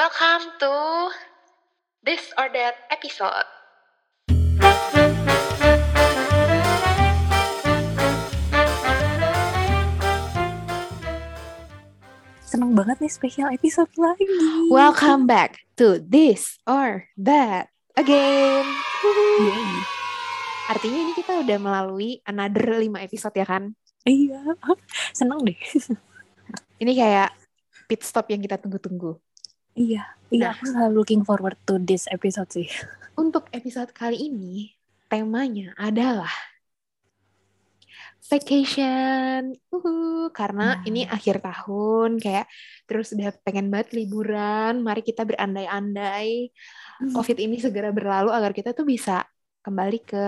Welcome to this or that episode. Seneng banget nih spesial episode lagi. Welcome back to this or that again. Yay. Artinya ini kita udah melalui another 5 episode ya kan? Iya, seneng deh. Ini kayak pit stop yang kita tunggu-tunggu. Iya, iya Nah. aku selalu looking forward to this episode sih. Untuk episode kali ini, temanya adalah vacation. Uhu, karena Nah. ini akhir tahun kayak terus udah pengen banget liburan. Mari kita berandai-andai COVID ini segera berlalu agar kita tuh bisa kembali ke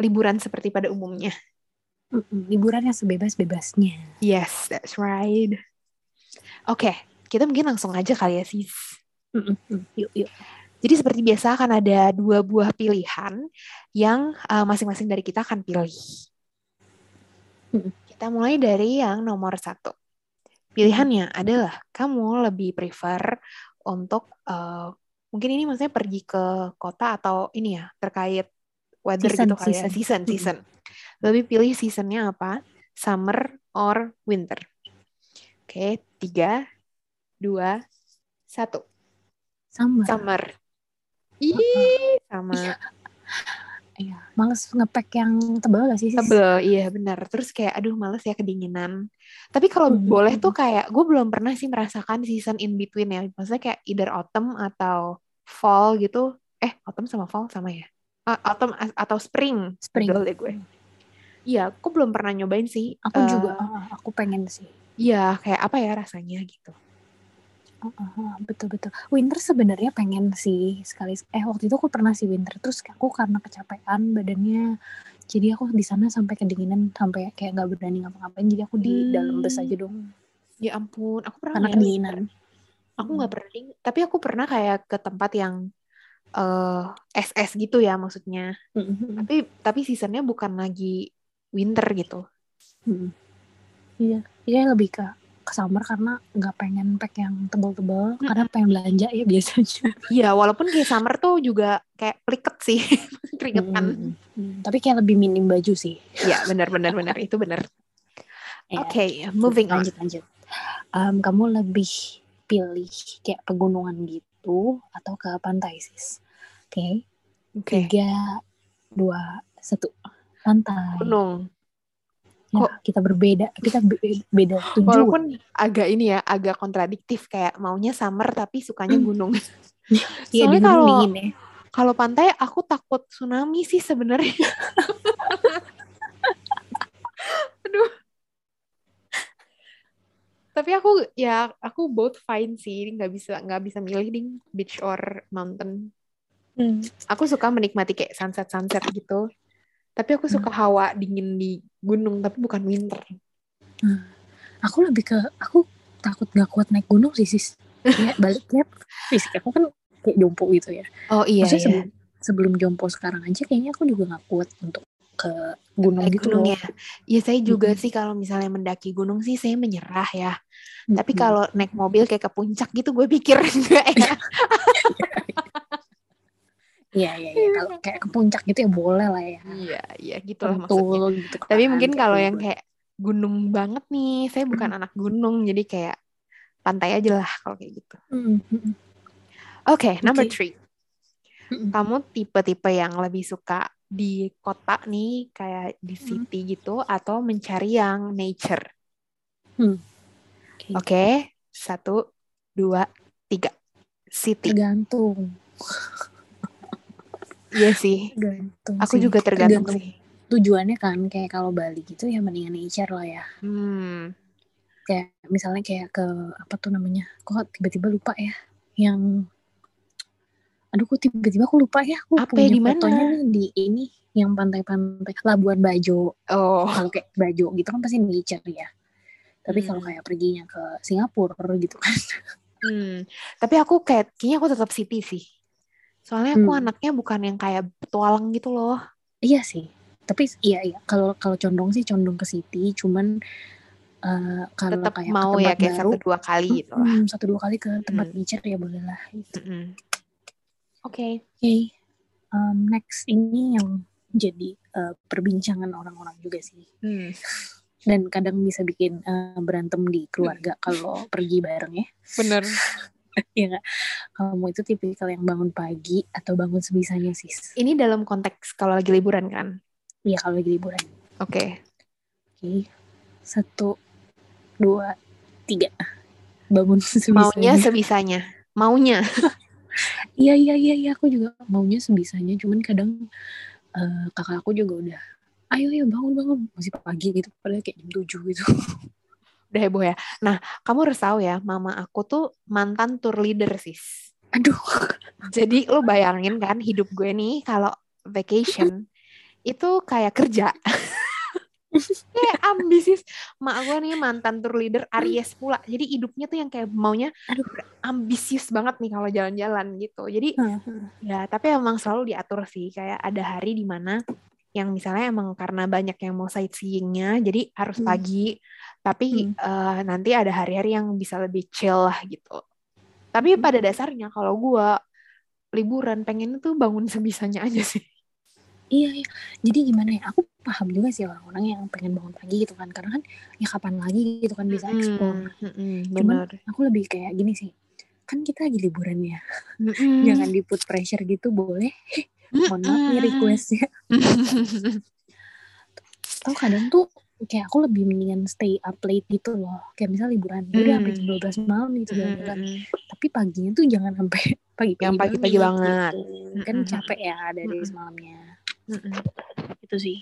liburan seperti pada umumnya. Liburan yang sebebas-bebasnya. Yes, that's right. Oke, kita mungkin langsung aja kali ya sis. Yuk, yuk. Jadi seperti biasa akan ada dua buah pilihan yang uh, masing-masing dari kita akan pilih. Kita mulai dari yang nomor satu. Pilihannya adalah kamu lebih prefer untuk uh, mungkin ini maksudnya pergi ke kota atau ini ya terkait weather Season, gitu kali ya season. season season. Lebih pilih seasonnya apa? Summer or winter? Oke, tiga, dua, satu. Sama. Summer. Ih, sama. Iya, males ngepack yang tebal gak sih? Sis? Tebel, iya benar. Terus kayak, aduh males ya kedinginan. Tapi kalau Mhm. boleh tuh kayak, gue belum pernah sih merasakan season in between ya. Maksudnya kayak either autumn atau fall gitu. Eh, autumn sama fall sama ya? Ah, autumn atau spring. Spring. Betul deh gue. Iya, aku belum pernah nyobain sih. Aku Eh, juga, ah, aku pengen sih. Iya, kayak apa ya rasanya gitu. Ah, ah, ah, betul-betul. Winter sebenarnya pengen sih sekali. Eh waktu itu aku pernah sih winter terus aku karena kecapean badannya, jadi aku di sana sampai kedinginan sampai kayak nggak berani ngapa-ngapain. Jadi aku di dalam bus Hmm. aja dong Ya ampun, aku pernah karena ya, kedinginan. Aku nggak pernah, ding- tapi aku pernah kayak ke tempat yang eh SS gitu ya maksudnya. Mm-mm. Tapi tapi seasonnya bukan lagi winter gitu. Iya, iya lebih ke ke summer karena nggak pengen pack yang tebal-tebal karena pengen belanja ya biasanya. Iya, walaupun kayak summer tuh juga kayak pliket sih, keringetan. Mm-mm. Mm, Tapi kayak lebih minim baju sih. Iya, benar benar itu benar. Ya, Oke, moving on. lanjut lanjut. Em, kamu lebih pilih kayak pegunungan gitu atau ke pantai sis? Oke, Oke. tiga, dua, satu, pantai. Gunung. Ya, kita berbeda, kita be- beda tujuan. Walaupun agak ini ya, agak kontradiktif kayak maunya summer tapi sukanya gunung. Iya Soalnya di kalau dingin ya. kalau pantai aku takut tsunami sih sebenarnya. Aduh. Tapi aku ya aku both fine sih, nggak bisa nggak bisa milih ding beach or mountain. Hmm. Aku suka menikmati kayak sunset sunset gitu. Tapi aku suka hawa dingin di gunung tapi bukan winter. Aku lebih ke, aku takut gak kuat naik gunung sih sis. Ya baliknya fisik aku kan kayak jompo gitu ya. Oh iya Maksudnya iya. sebelum, sebelum jompo sekarang aja kayaknya aku juga gak kuat untuk ke gunung Naik gitu gunung loh. ya. Iya saya juga Mm-mm. sih kalau misalnya mendaki gunung sih saya menyerah ya. Tapi Mm-mm. kalau naik mobil kayak ke puncak gitu gue pikir enggak ya. Iya iya iya kalau kayak ke puncak gitu ya boleh lah ya. Iya, iya gitulah maksudnya. Tentul gitu. Tapi kan, mungkin kalau gitu. yang kayak gunung banget nih, saya bukan anak gunung jadi kayak pantai aja lah kalau kayak gitu. Mm, mm, mm. Oke, number Oke. three. Mm-mm. Kamu tipe-tipe yang lebih suka di kota nih, kayak di Hmm. city gitu, atau mencari yang nature? Oke. Oke, satu, dua, tiga. City. Tergantung. Iya sih. Tergantung. Aku sih. juga tergantung sih. Tujuannya kan kayak kalau Bali gitu ya mendingan nature lah ya. Hmm. Kayak misalnya kayak ke apa tuh namanya? Kok tiba-tiba lupa ya? Yang Aduh, kok tiba-tiba aku lupa ya. Aku Apa punya ya, di mana? fotonya nih di ini yang pantai-pantai Labuan Bajo. Oh, Kalau kayak Bajo gitu kan pasti nature ya. Tapi kalau Hmm. kayak perginya ke Singapura gitu kan. hmm. Tapi aku kayak, kayaknya aku tetap city sih. Soalnya aku Hmm. anaknya bukan yang kayak petualang gitu loh. Iya sih. Tapi iya iya kalau kalau condong sih condong ke city, cuman eh, kalau Tetap kayak ke mau ya kayak baru satu dua kali gitu lah. mm, satu dua kali ke tempat Hmm. nature ya boleh lah gitu. Mm-mm. Oke. Oke, um, next ini yang jadi uh, perbincangan orang-orang juga sih. Hmm. Dan kadang bisa bikin uh, berantem di keluarga kalau pergi bareng ya. Bener. Iya nggak? Kamu itu tipikal yang bangun pagi atau bangun sebisanya sis? Ini dalam konteks kalau lagi liburan kan? Iya kalau lagi liburan. Oke. Oke, satu, dua, tiga. Bangun Maunya sebisanya. sebisanya. Maunya. Iya iya iya iya aku juga maunya sebisanya. Cuman kadang uh, kakak aku juga udah, ayo ayo bangun bangun masih pagi gitu. Padahal kayak jam tujuh gitu. Udah heboh ya. Nah, kamu harus tahu ya, mama aku tuh mantan tour leader sis. Aduh. Jadi lo bayangin kan hidup gue nih kalau vacation itu kayak kerja. kayak ambisius. Mak gue nih mantan tour leader Aries pula. Jadi hidupnya tuh yang kayak maunya Aduh. ambisius banget nih kalau jalan-jalan gitu. Jadi ya tapi emang selalu diatur sih. Kayak ada hari di mana yang misalnya emang karena banyak yang mau sightseeingnya, jadi harus Hmm. pagi. Tapi Hmm. eh, nanti ada hari-hari yang bisa lebih chill lah gitu. Tapi pada dasarnya kalau gue liburan pengen tuh bangun sebisanya aja sih. Iya, iya. Jadi gimana ya? Aku paham juga sih orang-orang yang pengen bangun pagi gitu kan. Karena kan ya kapan lagi gitu kan bisa explore. Mm, mm, Cuman bener. aku lebih kayak gini sih. Kan kita lagi liburan ya. Jangan di put pressure gitu boleh. Mohon maaf nih requestnya. Tahu kadang tuh kayak aku lebih mendingan stay up late gitu loh. Kayak misal liburan. Ya udah sampai jam 12 malam gitu jalan-jalan. Mm-mm. Tapi paginya tuh jangan sampai pagi-pagi Yang pagi-pagi banget. gitu. Kan Mm-mm. capek ya dari Mm-mm. semalamnya. Mm-mm. Itu sih.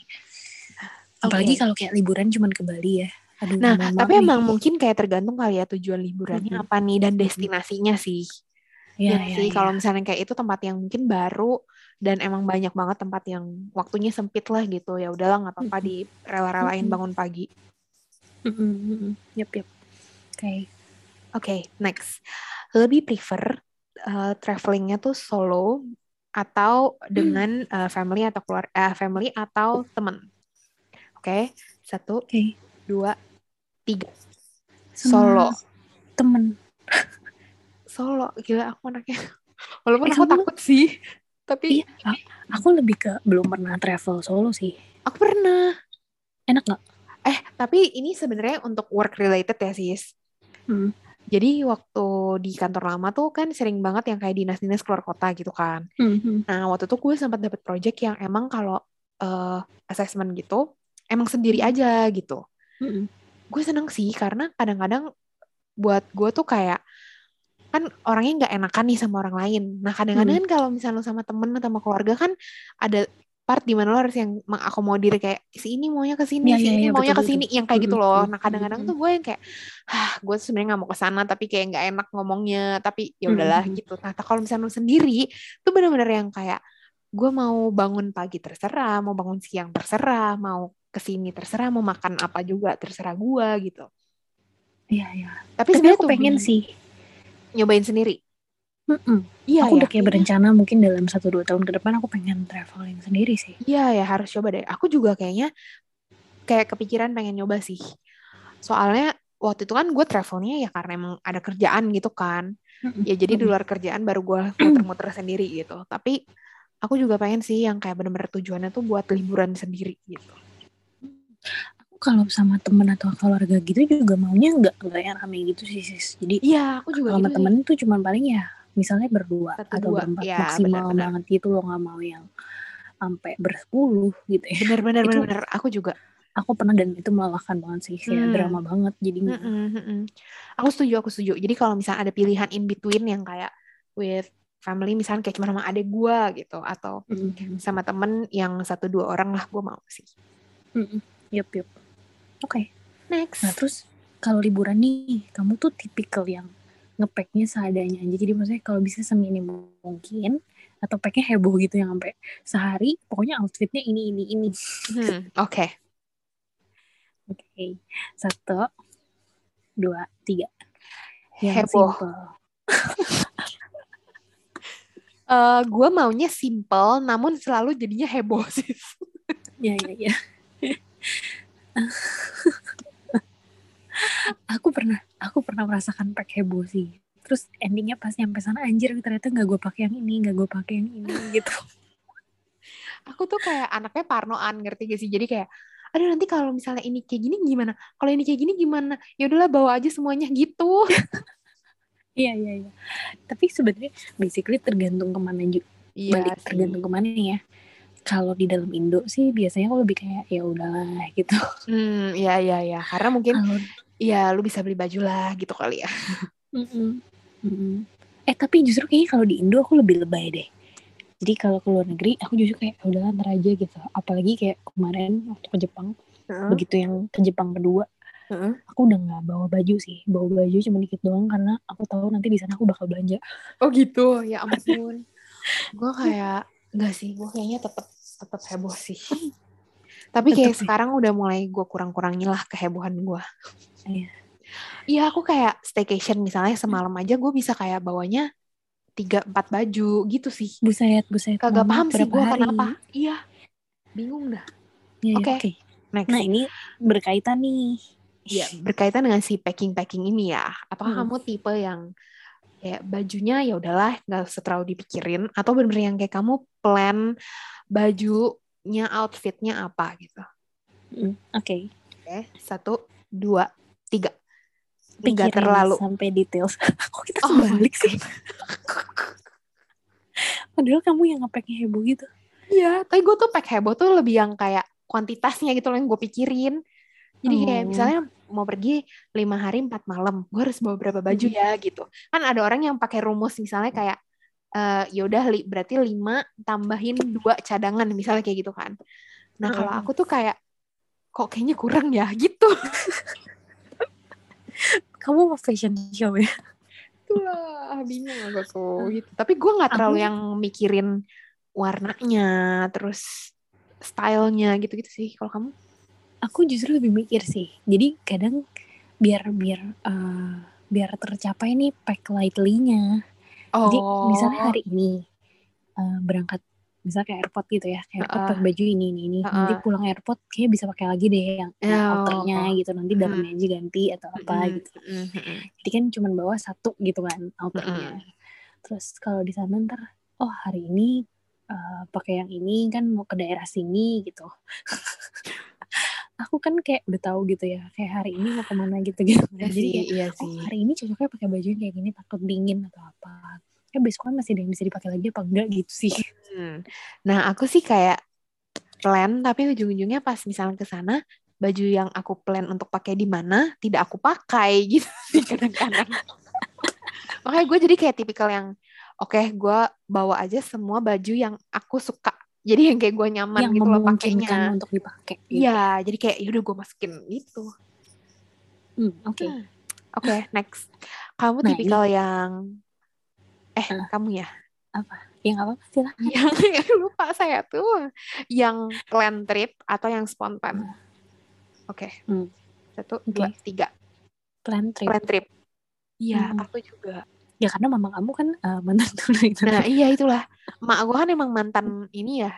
Apalagi kalau kayak liburan cuman ke Bali ya. Aduh, Nah, tapi nih. emang mungkin kayak tergantung kali ya tujuan liburannya Mm-mm. apa nih dan destinasinya sih. Iya, Ya iya, sih, iya. kalau misalnya kayak itu tempat yang mungkin baru dan emang banyak banget tempat yang waktunya sempit lah gitu. Ya udahlah nggak apa-apa di rela-relain bangun pagi. Yep, yep. Oke. Oke, next. Lebih prefer uh, travelingnya tuh solo atau dengan uh, family atau keluar eh, family atau teman. Oke, satu, Oke. dua, tiga. Solo, Temen. Solo. Gila aku anaknya. Walaupun Eh, aku kamu- takut sih, tapi Iya, a- aku lebih ke belum pernah travel solo sih. aku pernah. Enak nggak? Eh, tapi ini sebenarnya untuk work related ya, sis. Hmm. Jadi waktu di kantor lama tuh kan sering banget yang kayak dinas-dinas keluar kota gitu kan. Mhm. Nah, waktu itu gue sempat dapat project yang emang kalau eh, assessment gitu, emang sendiri aja gitu. Mhm. Gue seneng sih karena kadang-kadang buat gue tuh kayak kan orangnya nggak enakan nih sama orang lain. Nah, kadang-kadang kan kalau misalnya lo sama temen atau sama keluarga kan ada part di mana lo harus yang mengakomodir kayak si ini maunya ke sini, Iya, si iya, ini iya, maunya ke sini, yang kayak gitu Mm-mm, loh. mm-mm, Nah, kadang-kadang mm-mm. tuh gue yang kayak, ah, gue sebenarnya nggak mau ke sana, tapi kayak nggak enak ngomongnya, tapi ya udahlah Mm-mm. gitu. Nah, kalau misalnya lo sendiri, tuh bener-bener yang kayak gue mau bangun pagi terserah, mau bangun siang terserah, mau ke sini terserah, mau makan apa juga terserah gue gitu. Iya, iya. Tapi, Tapi sebenarnya aku tuh pengen sih. Nyobain sendiri. Mm-mm. Iya aku ya, udah kayak berencana mungkin dalam satu dua tahun ke depan aku pengen traveling sendiri sih. Iya ya harus coba deh. Aku juga kayaknya kayak kepikiran pengen nyoba sih. Soalnya waktu itu kan gue travelnya ya karena emang ada kerjaan gitu kan. Mm-mm. Ya jadi di luar kerjaan baru gue muter-muter sendiri gitu. Tapi aku juga pengen sih yang kayak bener-bener tujuannya tuh buat liburan sendiri gitu. Kalau sama temen atau keluarga gitu juga maunya nggak nggak yang rame gitu sih sis. Jadi Iya, aku juga kalau sama gitu. temen tuh cuman paling ya misalnya berdua Satu, atau dua. berempat Ya, maksimal benar-benar. banget gitu loh nggak mau yang sampai bersepuluh gitu ya. Bener-bener Itu- bener-bener aku juga. Aku pernah dan itu melelahkan banget sih kayak Hmm. drama banget jadinya. Mm-mm, mm-mm. Aku setuju, aku setuju. Jadi kalau misalnya ada pilihan in between yang kayak with family misalnya kayak cuma sama adek gue gitu atau Mm-mm. sama temen yang satu dua orang lah gue mau sih. Mm-mm. Yup yup. Oke. Next. Nah terus kalau liburan nih, kamu tuh tipikal yang ngepacknya seadanya aja. Jadi maksudnya kalau bisa seminim mungkin atau packnya heboh gitu yang sampai sehari pokoknya outfitnya ini ini ini. Hmm, Oke. Oke, satu, dua, tiga. Yang Heboh. simple. Eh gue maunya simple namun selalu jadinya heboh sih. Ya ya ya. Aku pernah aku pernah merasakan pack heboh sih terus endingnya pas nyampe sana anjir ternyata nggak gue pakai yang ini nggak gue pakai yang ini gitu Aku tuh kayak anaknya parnoan ngerti gak sih? Jadi kayak aduh nanti kalau misalnya ini kayak gini gimana? Kalau ini kayak gini gimana? Ya udahlah bawa aja semuanya gitu. iya iya iya tapi sebenarnya basically tergantung ke mana juga Iya balik tergantung ke mana ya kalau di dalam Indo sih biasanya aku lebih kayak ya udahlah gitu Hmm, iya iya iya. Karena mungkin ya lu bisa beli baju lah gitu kali ya. Mm-mm. Mm-mm. Eh tapi justru kayaknya kalau di Indo aku lebih lebay deh. Jadi kalau ke luar negeri aku justru kayak "Ya udahlah ntar aja gitu. Apalagi kayak kemarin waktu ke Jepang, begitu yang ke Jepang kedua, Heeh. aku udah nggak bawa baju sih. Bawa baju cuma dikit doang karena aku tahu nanti di sana aku bakal belanja. Oh gitu, ya ampun. gue kayak enggak sih, gue kayaknya tetap tetap heboh sih. Tapi kayak Tetep sekarang udah mulai gue kurang-kurangin lah kehebohan gue. Iya. Iya aku kayak staycation misalnya semalam aja gue bisa kayak bawanya tiga empat baju gitu sih. Buset, buset. Kagak paham sih gue kenapa. Iya, bingung dah. Iya, iya, Oke. Oke. Next. Nah ini berkaitan nih. Iya, berkaitan dengan si packing-packing ini ya. Apakah Hmm. kamu tipe yang kayak bajunya ya udahlah nggak usah terlalu dipikirin atau bener-bener yang kayak kamu plan bajunya outfitnya apa gitu. Mm, Oke. Oke, satu, dua, tiga. Tiga Pikirin terlalu. sampai details. Kok kita Oh my kebalik sih? Padahal kamu yang ngepacknya heboh gitu. Iya, tapi gue tuh pack heboh tuh lebih yang kayak kuantitasnya gitu loh yang gue pikirin. Jadi kayak Oh. misalnya mau pergi lima hari empat malam, gue harus bawa berapa baju Hmm. ya gitu. Kan ada orang yang pakai rumus misalnya kayak eh ya udah li- berarti lima tambahin dua cadangan misalnya kayak gitu kan. Nah kalau Heeh. aku tuh kayak kok kayaknya kurang ya gitu. Kamu mau fashion show ya? Itulah bingung aku tuh gitu. Tapi gue nggak terlalu Aku- yang mikirin warnanya, terus stylenya gitu-gitu sih. Kalau kamu? Aku justru lebih mikir sih. Jadi kadang biar biar eh, biar tercapai nih pack lightly-nya. Jadi Oh. misalnya hari ini eh, berangkat misalnya ke airport gitu ya, ke airport Heeh. pakai baju ini ini ini. Nanti Heeh. pulang airport kayak bisa pakai lagi deh yang, yang Oh. outernya gitu. Nanti Hmm. dalamnya aja ganti atau apa Mm-mm, gitu. Jadi kan cuma bawa satu gitu kan outernya. Terus kalau di sana ntar, oh hari ini eh, pakai yang ini kan mau ke daerah sini gitu. Aku kan kayak udah tahu gitu ya, kayak hari ini mau ke mana gitu gitu. Iya Jadi sih, kayak, iya oh sih. hari ini cocoknya pakai baju yang kayak gini takut dingin atau apa. Ya besok kan masih ada yang bisa dipakai lagi apa enggak gitu sih. Hmm. Nah, aku sih kayak plan tapi ujung-ujungnya pas misalnya ke sana baju yang aku plan untuk pakai di mana tidak aku pakai gitu kadang-kadang. Makanya gue jadi kayak tipikal yang oke gue bawa aja semua baju yang aku suka. Jadi yang kayak gue nyaman yang gitu loh pakainya. untuk dipakai. Gitu. Iya, jadi kayak yaudah gue masukin gitu. Hmm, Oke. Oke, next. Kamu Nah, tipikal yang eh Ah. kamu ya Yang apa silahkan. yang lupa saya tuh yang plan trip atau yang spontan. Oke, Hmm. satu, Oke. dua, tiga. Plan trip. Plan trip. Iya, Hmm. aku juga. Ya karena mama kamu kan eh, mantan tunai Nah, iya itulah. Mak gue kan emang mantan ini ya.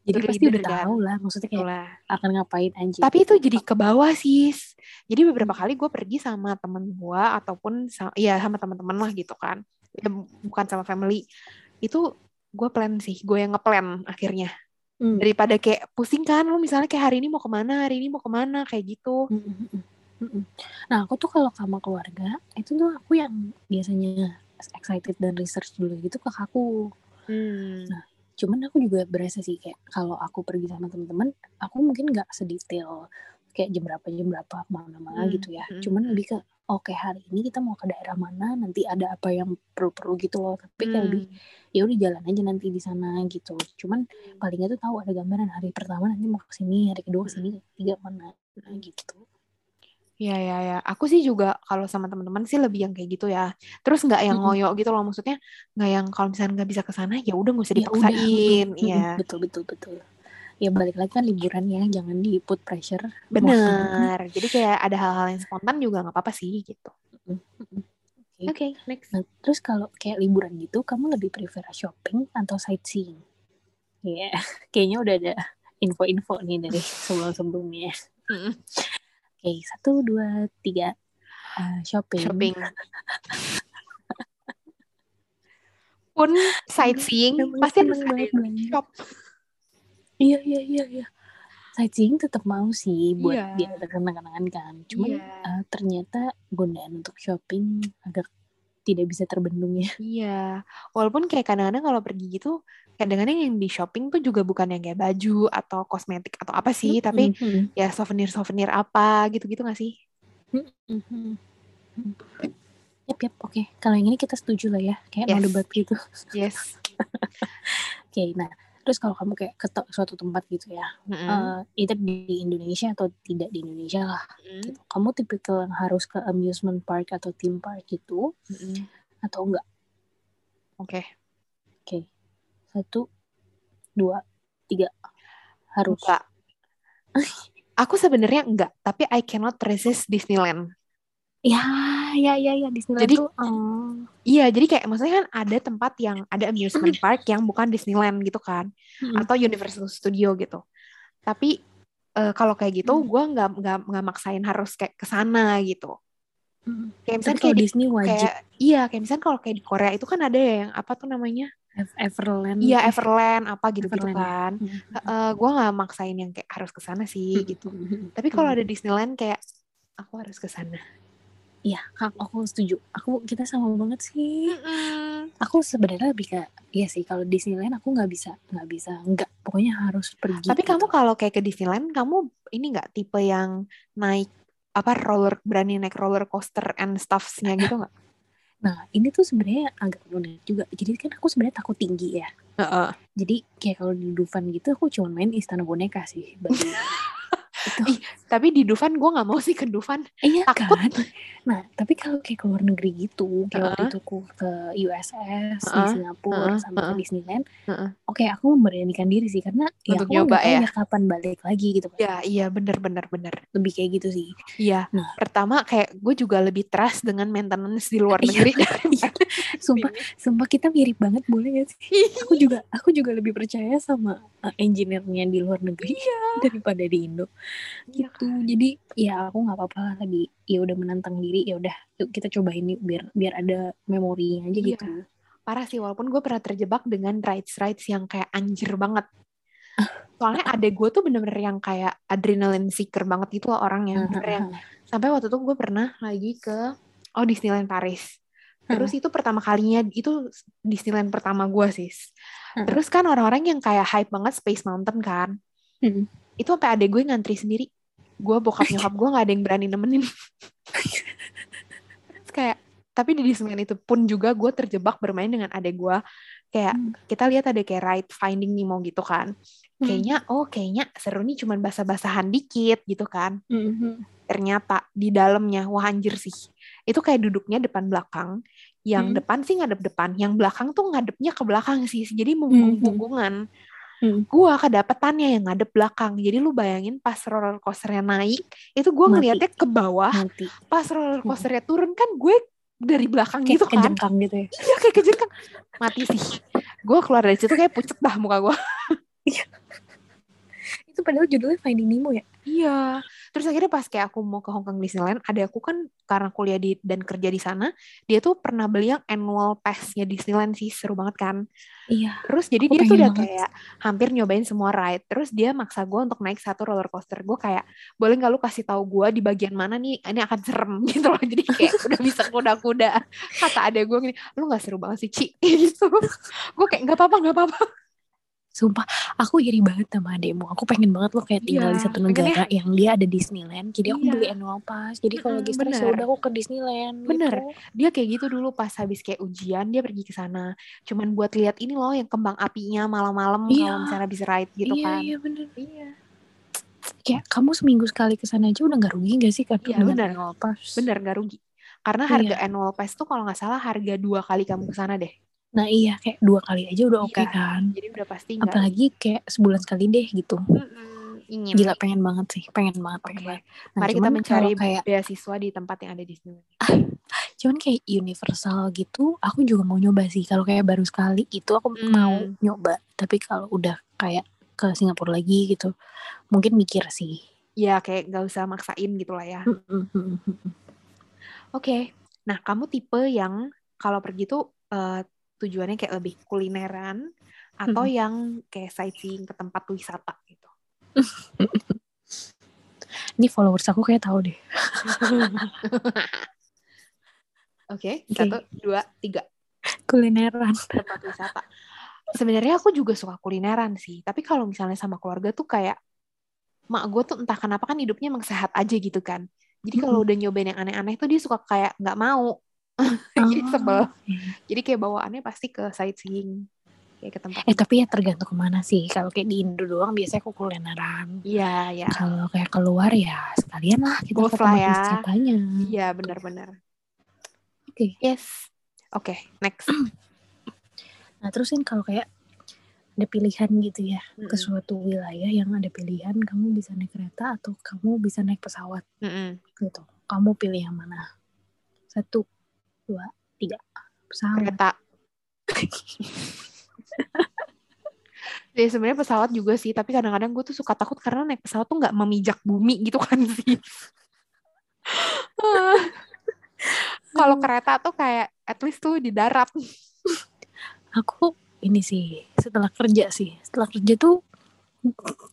Jadi pasti udah kan. tahu lah maksudnya kayak Itulah. akan ngapain anjir. Tapi itu jadi ke bawah sis. Jadi beberapa kali gue pergi sama temen gue ataupun sama, ya sama teman-teman lah gitu kan. Ya, bu- bukan sama family. Itu gue plan sih. Gue yang ngeplan akhirnya. Hmm. Daripada kayak pusing kan. Lu misalnya kayak hari ini mau ke mana, hari ini mau ke mana. Kayak gitu. Mm, Nah aku tuh kalau sama keluarga itu tuh aku yang biasanya excited dan research dulu gitu ke kakakku. Hmm. Nah, Cuman aku juga berasa sih kayak kalau aku pergi sama teman-teman, aku mungkin nggak sedetail kayak jam berapa jam berapa mana-mana Hmm, gitu ya. hmm, Cuman hmm. lebih ke oke hari ini kita mau ke daerah mana, nanti ada apa yang perlu-perlu gitu loh. Tapi kayak lebih Hmm. ya udah jalan aja nanti di sana gitu. Cuman palingnya tuh tahu ada gambaran hari pertama nanti mau ke sini, hari kedua ke sini, ketiga mana Nah, gitu. Ya ya ya, aku sih juga kalau sama teman-teman sih lebih yang kayak gitu ya. Terus nggak yang ngoyo gitu loh, maksudnya nggak yang kalau misalnya nggak bisa ke sana ya udah nggak usah Ya dipaksain, iya. betul betul betul. Ya balik lagi kan liburan ya, jangan di put pressure. Mau Bener. Jadi kayak ada hal-hal yang spontan juga nggak apa-apa sih gitu. Oke. Oke, next. Nah, terus kalau kayak liburan gitu, kamu lebih prefer shopping atau sightseeing? Iya, kayaknya udah ada info-info nih dari sebelum-sebelumnya. Mm-mm. Oke, satu, dua, tiga. uh, shopping. shopping. Pun sightseeing pasti harus ada shop. Iya iya iya iya. Sightseeing tetap mau sih buat Iya. biar ada kenang-kenangan kan. Cuman Iya. uh, ternyata godaan untuk shopping agak tidak bisa terbendung ya. Iya, walaupun kayak kadang-kadang kalau pergi gitu, kadang-kadang yang di shopping tuh juga bukan yang kayak baju atau kosmetik atau apa sih, tapi Mhm. ya souvenir-souvenir apa gitu-gitu gak sih? Mhm. Yap yap oke. Kalau yang ini kita setuju lah ya. Kayak no Yes. debat gitu. Yes. Oke, nah terus kalau kamu kayak ke suatu tempat gitu ya, eh either di Indonesia atau tidak di Indonesia lah, Mm-mm. gitu. Kamu tipikal yang harus ke amusement park atau theme park gitu Mm-mm. atau enggak? Oke, Oke, satu, dua, tiga, harus. enggak. Aku sebenarnya enggak, tapi I cannot resist Disneyland. Ya, ya, ya, ya Disneyland Jadi- tuh. oh. Iya, jadi kayak maksudnya kan ada tempat yang ada amusement park yang bukan Disneyland gitu kan, Mm-mm. atau Universal Studio gitu. Tapi eh, kalau kayak gitu, Hmm. gue nggak nggak nggak maksain harus kayak ke sana gitu. Mm. Kayak misalnya kayak di, Disney wajib kayak iya kayak misalnya kalau kayak di Korea itu kan ada ya yang apa tuh namanya? Ev- Everland. Iya eh, Everland apa Everland ya. kan. mm. gue nggak maksain yang kayak harus ke sana sih gitu. Tapi kalau Hmm. ada Disneyland kayak aku harus ke sana. Iya, Kak, aku setuju. Aku kita sama banget sih. Aku sebenarnya lebih kayak iya sih kalau Disneyland aku nggak bisa nggak bisa nggak pokoknya harus pergi. Tapi gitu. kamu kalau kayak ke Disneyland, kamu ini nggak tipe yang naik apa roller berani naik roller coaster and stuffs-nya gitu nggak? Nah ini tuh sebenarnya agak unik juga. Jadi kan aku sebenarnya takut tinggi ya. Heeh. Jadi kayak kalau di Dufan gitu aku cuma main istana boneka sih. Ih, Tapi di Dufan gue nggak mau sih ke Dufan. Iya takut. kan. Nah tapi kalau kayak ke luar negeri gitu, kayak waktu Heeh. itu aku ke USS di Heeh, Singapura heeh, sama ke heeh. Disneyland. Heeh. Oke aku memberanikan diri sih karena ya Untuk aku nyoba ya. ya kapan balik lagi gitu kan. Ya iya bener bener bener. Lebih kayak gitu sih. Iya. Nah. Pertama kayak gue juga lebih trust dengan maintenance di luar Iya, negeri iya. Sumpah, sumpah kita mirip banget boleh gak sih? Aku juga aku juga lebih percaya sama uh, engineer-nya di luar negeri daripada di Indo. Iya Gitu. Jadi ya aku nggak apa-apa lagi ya udah menantang diri ya udah yuk kita cobain yuk biar biar ada memorinya aja Iya. gitu. Parah sih walaupun gue pernah terjebak dengan rides rides yang kayak anjir banget. Soalnya adek gue tuh bener-bener yang kayak adrenaline seeker banget gitu loh orangnya. Bener yang sampai waktu itu gue pernah lagi ke oh Disneyland Paris. Terus itu pertama kalinya itu Disneyland pertama gue sih. Terus kan orang-orang yang kayak hype banget Space Mountain kan. Hmm. Itu sampai adek gue ngantri sendiri. Gue bokap nyokap gue nggak ada yang berani nemenin. Terus kayak tapi di Disneyland itu pun juga gue terjebak bermain dengan adek gue. Kayak Hmm. kita lihat ada kayak ride Finding Nemo gitu kan. Kayaknya oh kayaknya seru nih cuman basah-basahan dikit gitu kan Mhm. ternyata di dalamnya wah anjir sih itu kayak duduknya depan belakang yang Hmm. depan sih ngadep depan yang belakang tuh ngadepnya ke belakang sih jadi Hmm. Hmm. gua kedapetannya yang ngadep belakang. Jadi lu bayangin pas roller coasternya naik itu gua Mati. ngeliatnya ke bawah. Nanti pas roller coasternya turun kan gue dari belakang kayak gitu kan. kejengkang gitu ya. iya kayak kejengkang mati sih. Gue keluar dari situ kayak pucet dah muka gue Itu padahal judulnya Finding Nemo ya. Iya. Terus akhirnya pas kayak aku mau ke Hong Kong Disneyland, ada aku kan karena kuliah di dan kerja di sana, dia tuh pernah beli yang annual pass-nya Disneyland sih, seru banget kan. Iya. Terus jadi Aku dia tuh udah banget. kayak hampir nyobain semua ride. Terus dia maksa gue untuk naik satu roller coaster. Gue kayak, boleh nggak lu kasih tahu gue di bagian mana nih, ini akan serem gitu loh. Jadi kayak udah bisa kuda-kuda. Kata ada gue gini, lu nggak seru banget sih Ci, gitu. gue kayak nggak apa-apa, nggak apa-apa. Sumpah, aku iri banget sama adekmu. Aku pengen banget loh kayak tinggal Iya, di satu pengen negara yang dia ada Disneyland. Jadi aku Iya. beli annual pass. Jadi kalau lagi stres ya udah aku ke Disneyland. Bener. Gitu. dia kayak gitu dulu pas habis kayak ujian dia pergi ke sana cuman buat lihat ini loh yang kembang apinya malam-malam Iya. kalau misalnya habis ride gitu iya, kan iya bener. iya Kayak kamu seminggu sekali ke sana aja udah nggak rugi gak sih kan Iya, bener. annual pass? bener gak rugi karena Iya. harga annual pass tuh kalau nggak salah harga dua kali kamu ke sana deh Nah iya kayak dua kali aja udah oke Iya. kan. jadi udah pasti nggak Apalagi kayak sebulan sekali deh gitu. Mm-mm, ingin Gila pengen banget sih, pengen banget, pengen Oke. banget. Nah, mari kita mencari kayak beasiswa di tempat yang ada di sini cuman kayak universal gitu, aku juga mau nyoba sih. Kalau kayak baru sekali itu aku Hmm. mau nyoba. Tapi kalau udah kayak ke Singapura lagi gitu, mungkin mikir sih. ya kayak nggak usah maksain gitu lah ya. Oke. Nah, kamu tipe yang kalau pergi tuh eh, tujuannya kayak lebih kulineran atau Mm-mm. yang kayak sightseeing ke tempat wisata gitu. Ini followers aku kayak tahu deh. Oke, Oke. satu, dua, tiga. Kulineran. tempat wisata. Sebenarnya aku juga suka kulineran sih, tapi kalau misalnya sama keluarga tuh kayak mak gue tuh entah kenapa kan hidupnya emang sehat aja gitu kan. Jadi kalau udah nyobain yang aneh-aneh tuh dia suka kayak nggak mau. Jadi Oh, sebel. iya. Jadi kayak bawaannya pasti ke sightseeing kayak ke tempat. Eh tapi ya tergantung ke mana sih. Kalau kayak di Indo doang biasanya aku kulineran. Iya, ya. Kalau kayak keluar ya sekalian lah kita ke lah tempat ya. wisatanya. Iya, benar-benar. Oke. Yes. Oke, next. Nah terus kan kalau kayak ada pilihan gitu ya ke Mm-mm. suatu wilayah yang ada pilihan kamu bisa naik kereta atau kamu bisa naik pesawat Mm-mm. gitu. Kamu pilih yang mana? Satu, dua, tiga. Pesawat. Kereta. Ya sebenarnya pesawat juga sih, tapi kadang-kadang gue tuh suka takut karena naik pesawat tuh nggak memijak bumi gitu kan sih. Kalau kereta tuh kayak at least tuh di darat. Aku ini sih setelah kerja sih. Setelah kerja tuh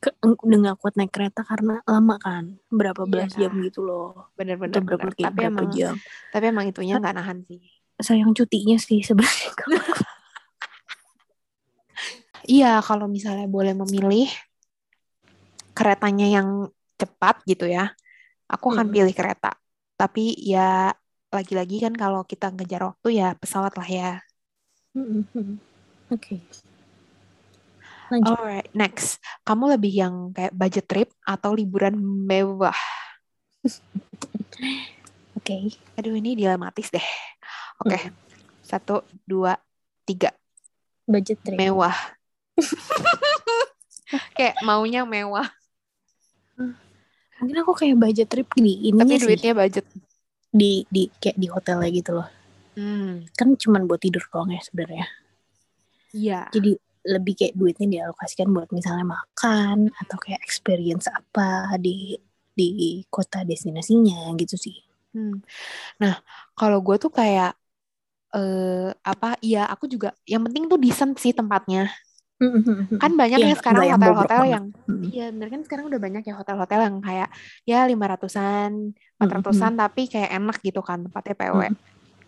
ke, udah gak kuat naik kereta karena lama kan. Berapa belas Iya. jam gitu loh. Bener-bener. Atau berapa, bener. kayak Tapi berapa emang, jam. tapi emang itunya nggak nahan sih. Sayang cutinya sih sebenarnya. Iya, kalau misalnya boleh memilih keretanya yang cepat gitu ya, aku akan Mm-mm. pilih kereta. Tapi ya lagi-lagi kan kalau kita ngejar waktu ya pesawat lah ya. Oke. Lanjut. Alright, next. Kamu lebih yang kayak budget trip atau liburan mewah? Oke. Aduh, ini dilematis deh. Oke, satu, dua, tiga. Budget trip. Mewah. kayak maunya mewah, Mungkin aku kayak budget trip di ininya tapi sih. duitnya budget. Di, di kayak di hotelnya gitu loh. Hmm, Kan cuman buat tidur doang ya sebenarnya. iya. Jadi lebih kayak duitnya dialokasikan buat misalnya makan atau kayak experience apa di di kota destinasinya gitu sih. Hmm. Nah, kalau gue tuh kayak eh apa? Iya, aku juga. Yang penting tuh decent sih tempatnya. Kan banyak Iya, ya sekarang hotel-hotel yang Mm. Iya, bener kan sekarang udah banyak ya hotel-hotel yang kayak ya lima ratusan, empat ratusan, tapi kayak enak gitu kan tempatnya PW. Mm.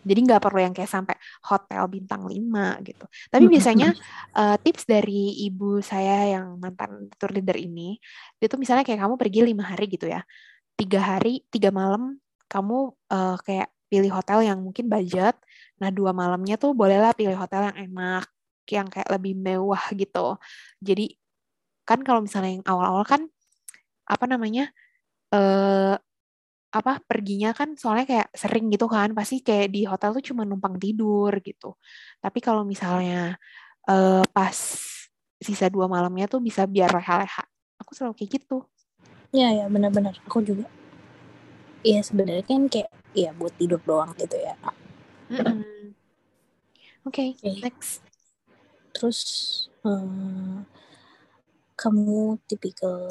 Jadi nggak perlu yang kayak sampai hotel bintang 5 gitu. Tapi Mm, biasanya eh, tips dari ibu saya yang mantan tour leader ini, dia tuh misalnya kayak kamu pergi lima hari gitu ya, tiga hari, tiga malam, kamu eh, kayak pilih hotel yang mungkin budget. Nah dua malamnya tuh bolehlah pilih hotel yang enak, yang kayak lebih mewah gitu. Jadi kan kalau misalnya yang awal-awal kan apa namanya eh apa perginya kan soalnya kayak sering gitu kan pasti kayak di hotel tuh cuma numpang tidur gitu tapi kalau misalnya eh pas sisa dua malamnya tuh bisa biar leha-leha aku selalu kayak gitu Iya ya benar-benar aku juga. Iya sebenarnya kan kayak ya buat tidur doang gitu ya. Mm-mm. oke Oke. next Terus eh, kamu tipikal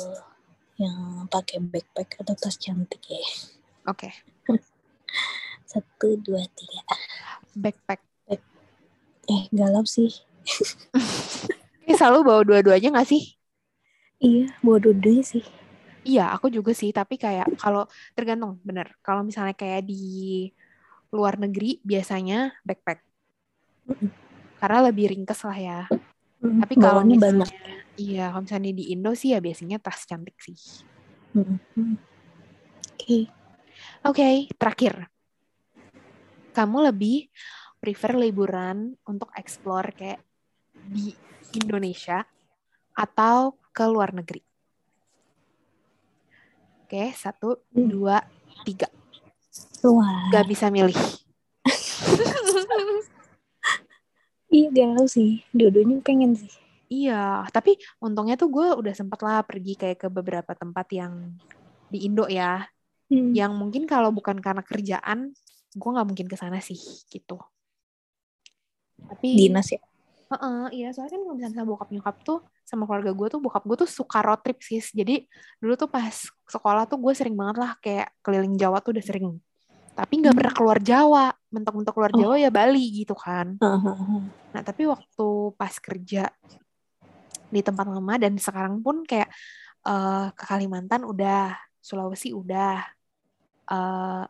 yang pakai backpack atau tas cantik ya? oke Satu dua tiga. backpack Eh galau sih. ini selalu bawa dua-duanya nggak sih Iya bawa dua sih. Iya, aku juga sih. Tapi kayak kalau tergantung, bener. Kalau misalnya kayak di luar negeri, biasanya backpack. Mm-mm. Karena lebih ringkes lah ya. Mm, Tapi kalau misalnya, banyak. Iya, kalau misalnya di Indo sih ya biasanya tas cantik sih. Mm, mm. Oke. Oke, terakhir. Kamu lebih prefer liburan untuk explore kayak di Indonesia atau ke luar negeri? Oke, satu, Hmm. dua, tiga. Wah. Gak bisa milih. Iya galau sih. Dua-duanya pengen sih. Iya, tapi untungnya tuh gue udah sempet lah pergi kayak ke beberapa tempat yang di Indo ya, Hmm. yang mungkin kalau bukan karena kerjaan, gue nggak mungkin ke sana sih, gitu. Tapi, Dinas ya. Heeh, iya, soalnya kan kalau misalnya sama bokap nyokap tuh, sama keluarga gue tuh, bokap gue tuh suka road trip sih. Jadi dulu tuh pas sekolah tuh gue sering banget lah kayak keliling Jawa tuh udah sering. tapi nggak Hmm. pernah keluar Jawa. Mentok-mentok keluar Oh. Jawa ya Bali gitu kan. Heeh. Nah, tapi waktu pas kerja di tempat lama dan sekarang pun kayak eh, ke Kalimantan udah, Sulawesi udah, eh,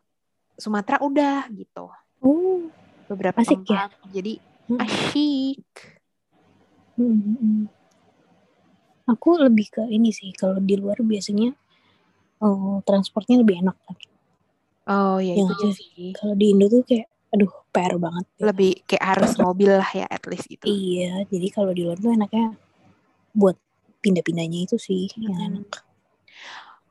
Sumatera udah gitu. Oh. Beberapa Asik ya? tempat. Jadi Hmm. asyik. Hmm, hmm, hmm. Aku lebih ke ini sih kalau di luar biasanya eh, transportnya lebih enak kan. Oh ya Yang itu aja sih. Kalau di Indo tuh kayak aduh PR banget. Lebih kayak harus mobil lah ya at least gitu. Iya, jadi kalau di luar tuh enaknya buat pindah-pindahnya itu sih yang Mm-mm. enak.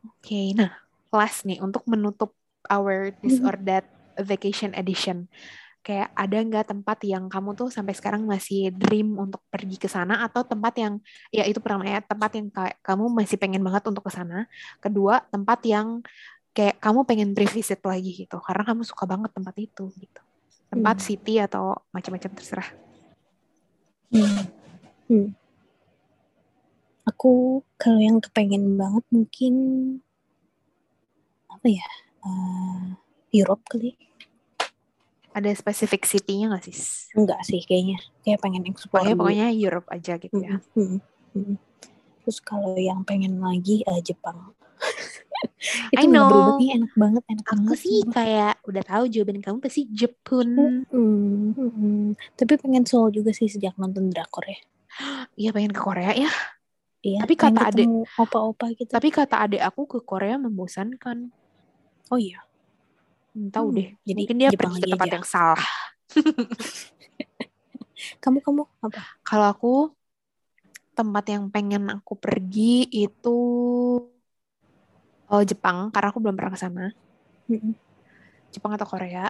Oke, nah last nih untuk menutup our this or that vacation edition. Kayak ada nggak tempat yang kamu tuh sampai sekarang masih dream untuk pergi ke sana atau tempat yang ya itu pertama ya tempat yang kayak kamu masih pengen banget untuk ke sana. Kedua tempat yang kayak kamu pengen revisit lagi gitu karena kamu suka banget tempat itu gitu. Tempat Hmm. city atau macam-macam terserah. Hmm. Hmm. Aku kalau yang kepengen banget mungkin apa ya? eh, Europe kali. Ada spesifik city-nya nggak sih? Enggak sih kayaknya. Kayak pengen explore Pokoknya pokoknya Europe aja gitu ya. Mm, mm, mm. Terus kalau yang pengen lagi eh, Jepang. I itu berubah know. enak banget, enak Aku banget. sih kayak udah tahu jawaban kamu pasti Jepun. Mm, mm, mm. Tapi pengen Seoul juga sih sejak nonton drakor ya. Iya pengen ke Korea ya. Iya, Tapi kata ketemu opa-opa gitu. Tapi kata adek aku ke Korea membosankan. Oh iya. Hmm, Tahu Hmm, deh. jadi Mungkin dia Jepang pergi ke tempat aja. yang salah. Kamu kamu apa? Kalau aku tempat yang pengen aku pergi itu oh, Jepang karena aku belum pernah ke sana. Mm-mm. Jepang atau Korea.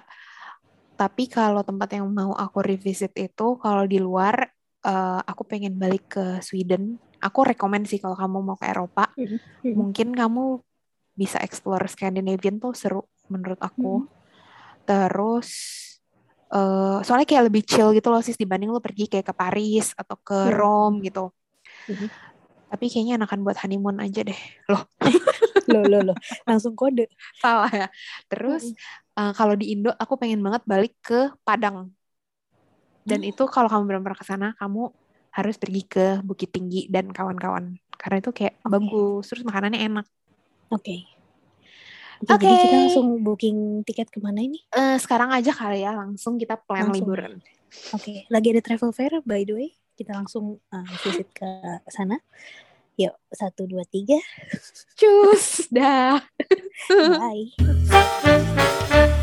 Tapi kalau tempat yang mau aku revisit itu kalau di luar eh, aku pengen balik ke Sweden. Aku rekomend sih kalau kamu mau ke Eropa, Mm-mm. mungkin kamu bisa explore Scandinavian tuh seru menurut aku. Terus eh soalnya kayak lebih chill gitu loh sis dibanding lo pergi kayak ke Paris atau ke Hmm. Rome gitu. Mhm. Tapi kayaknya enakan buat honeymoon aja deh. Loh, Loh, loh, loh. Langsung kode. salah ya. Terus eh, kalau di Indo aku pengen banget balik ke Padang. Dan itu kalau kamu belum pernah ke sana, kamu harus pergi ke Bukit Tinggi dan kawan-kawan. Karena itu kayak Oke. bagus, terus makanannya enak. Oke. Oke, jadi Oke. kita langsung booking tiket ke mana ini? Eh, sekarang aja kali ya, langsung kita plan Langsung. liburan. Oke, lagi ada travel fair by the way. Kita langsung uh, visit ke sana. Yuk, satu, dua, tiga. Cus, dah. Bye.